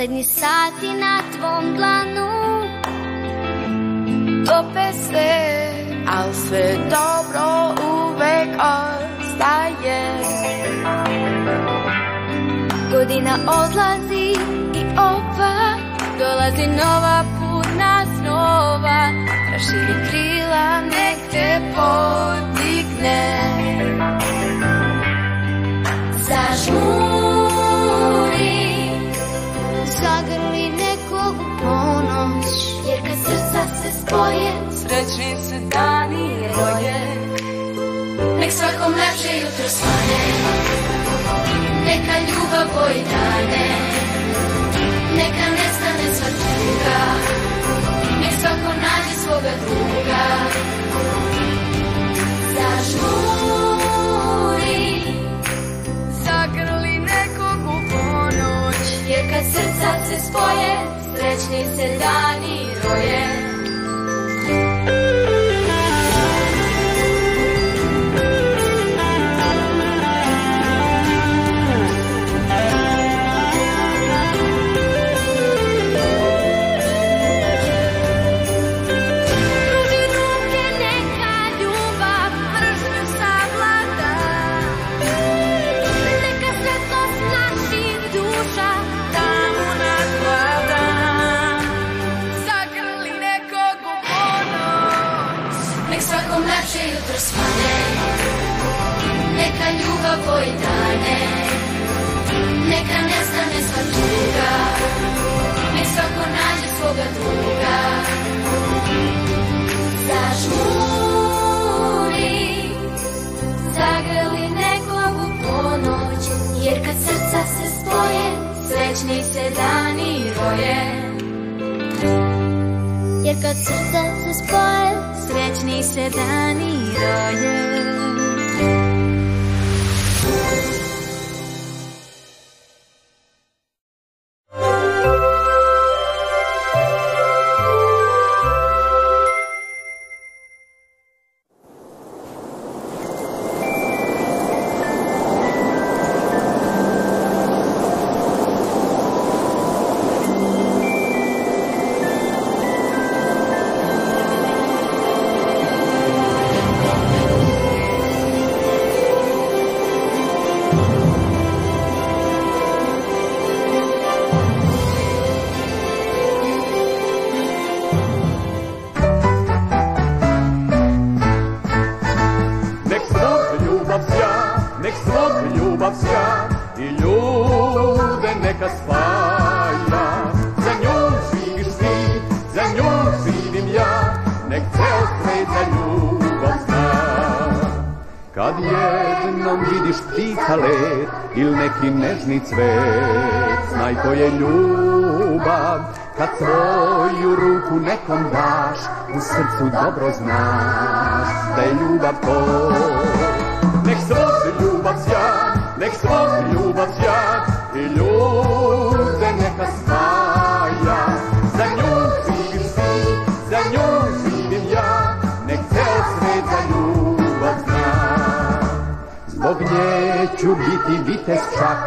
Poslednji sati na tvom dlanu. Tope sve, al sve dobro uvek ostaje. Godina odlazi i ova Dolazi nova puna snova Raširi krila, nek te podigne Se dani roje Nek svakom lepše jutro svane Neka ljubav boji dane. Neka nestane sva tuga Nek svako nađe svoga druga. Zažmuri Zagrli nekog u ponoć. Jer kad srca se spoje Srećni se dani roje Thank you. Srećni se dani roje Jer kad srca se spoje Srećni se dani roje ptica let Il neki nežni cvet. Znaj to je ljubav. Kad svoju ruku nekom daš U srcu dobro znaš Da je ljubav to. Nek svog ljubav sja Nek svog ljubav sja I ljude ću biti vitez čak,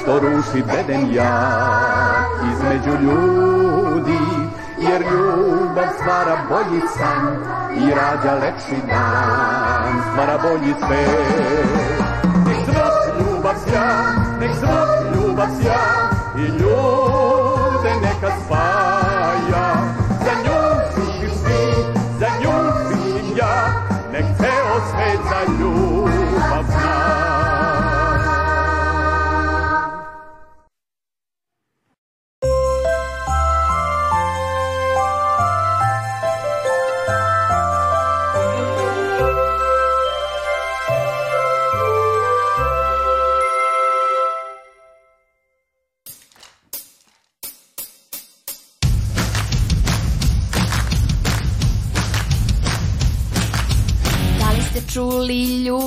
što ruši beden ja između ljudi, jer ljubav stvara bolji san i rađa lepši dan, stvara bolji svet. Nek svog ljubav sja, nek svog ljubav sja i ljude neka spaja.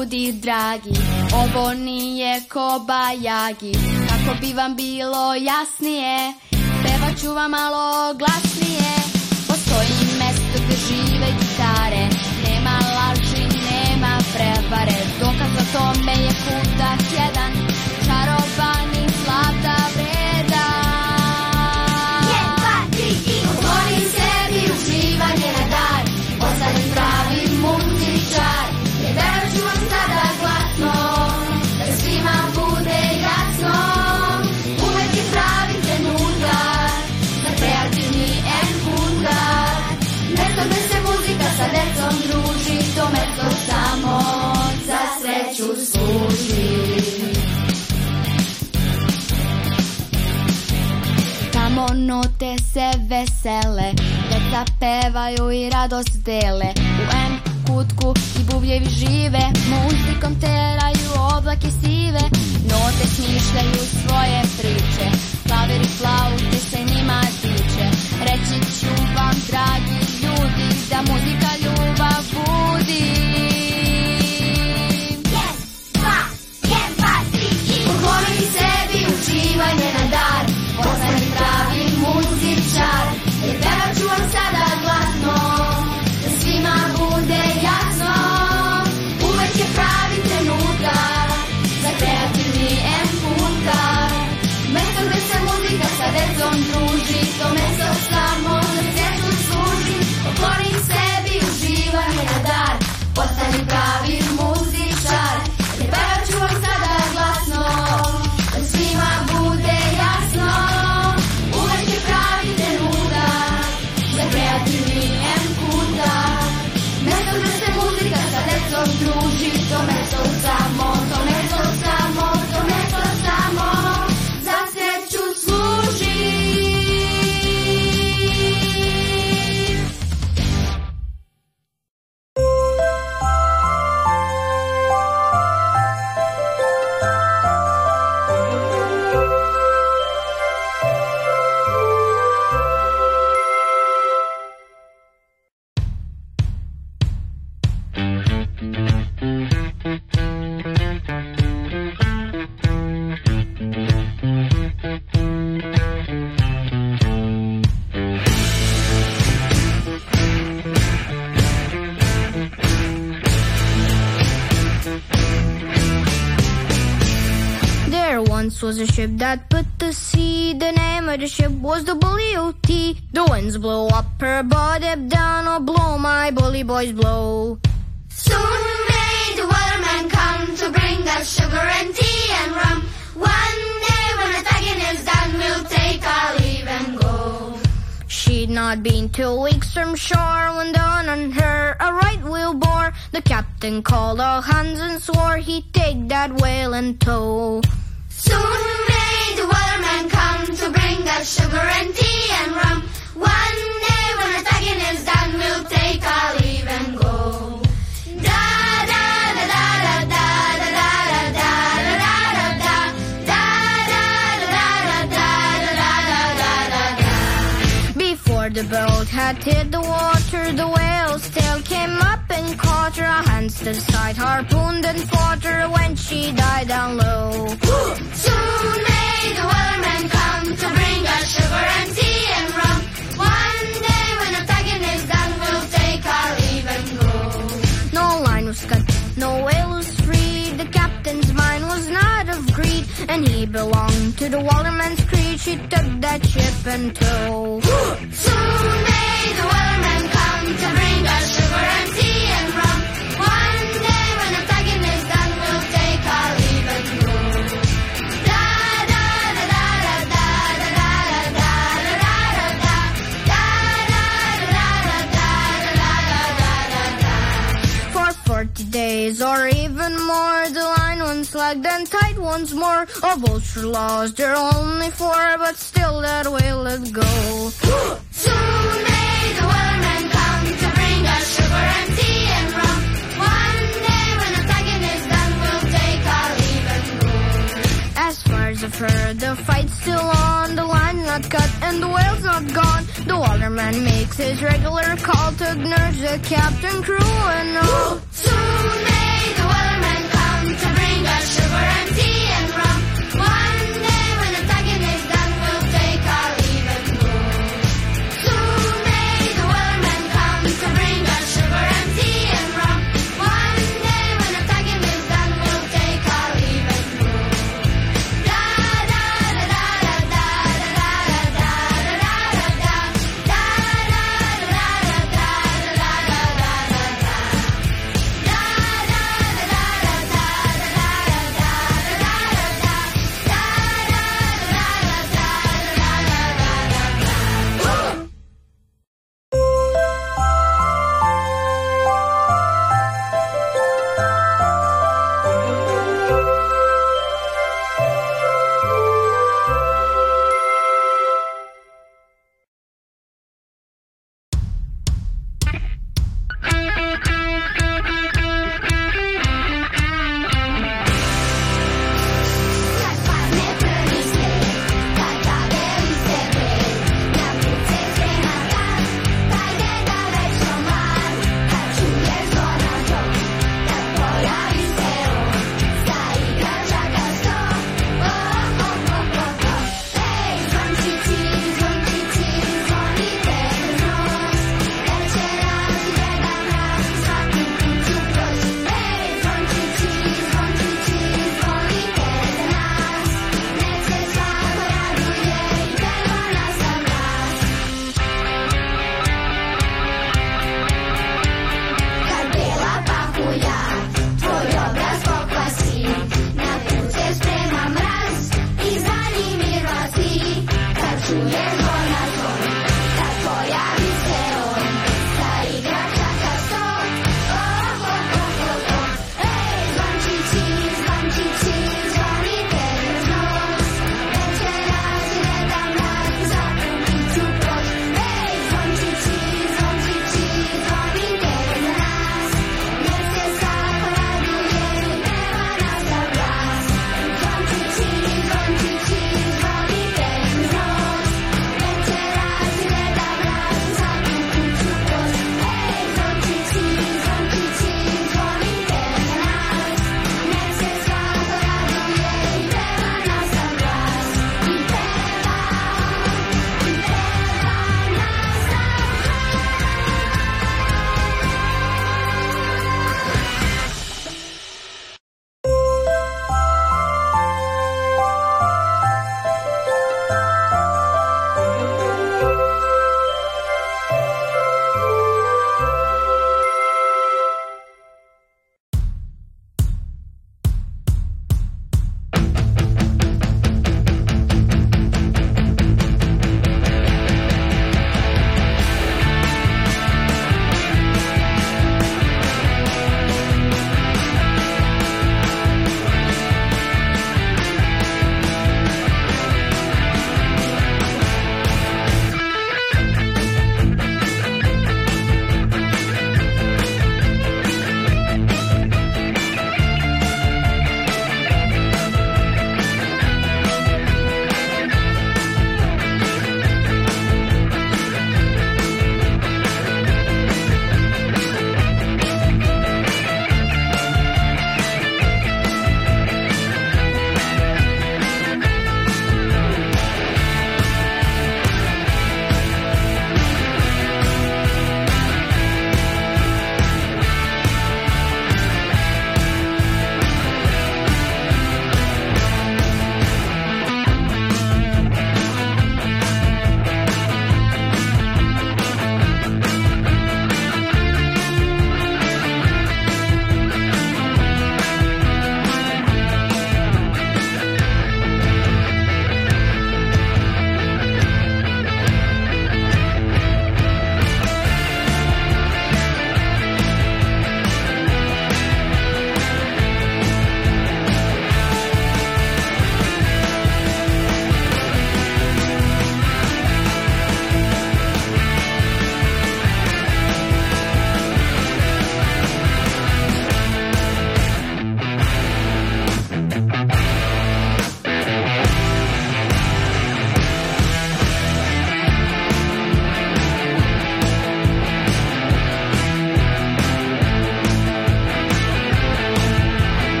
Ljudi dragi Ovo nije kobajagi Kako bi vam bilo jasnije Pevat ću vam malo glasnije vesele Deca pevaju i radost dele. U M kutku i bubjevi žive Muzikom teraju oblake sive was a ship that put to sea. The name of the ship was the W.T. The winds blow up her bow, dip down, or blow my bully boys blow. Soon may the weatherman come to bring us sugar and tea and rum. One day when the tagging is done, we'll take our leave and go. She'd not been two weeks from shore when down on her a right whale bore. The captain called all hands and swore he'd take that whale in tow. Hit the water, the whale's tail came up and caught her. Hands to the side, harpooned and fought her when she died down low. Soon may the weatherman come to bring us sugar and tea and rum. One day when the tagging is done, we'll take our leave and go. No line was cut, no whale was. The captain's mind was not of greed, and he belonged to the waterman's creed. She took that ship in tow. Soon days or even more. The line once lagged and tight once more. Of ultra laws, there are only four, but still that way let go. As far as the fight's still on. The line's not cut and the whale's not gone. The waterman makes his regular call to nurse the captain, crew, and all. Soon may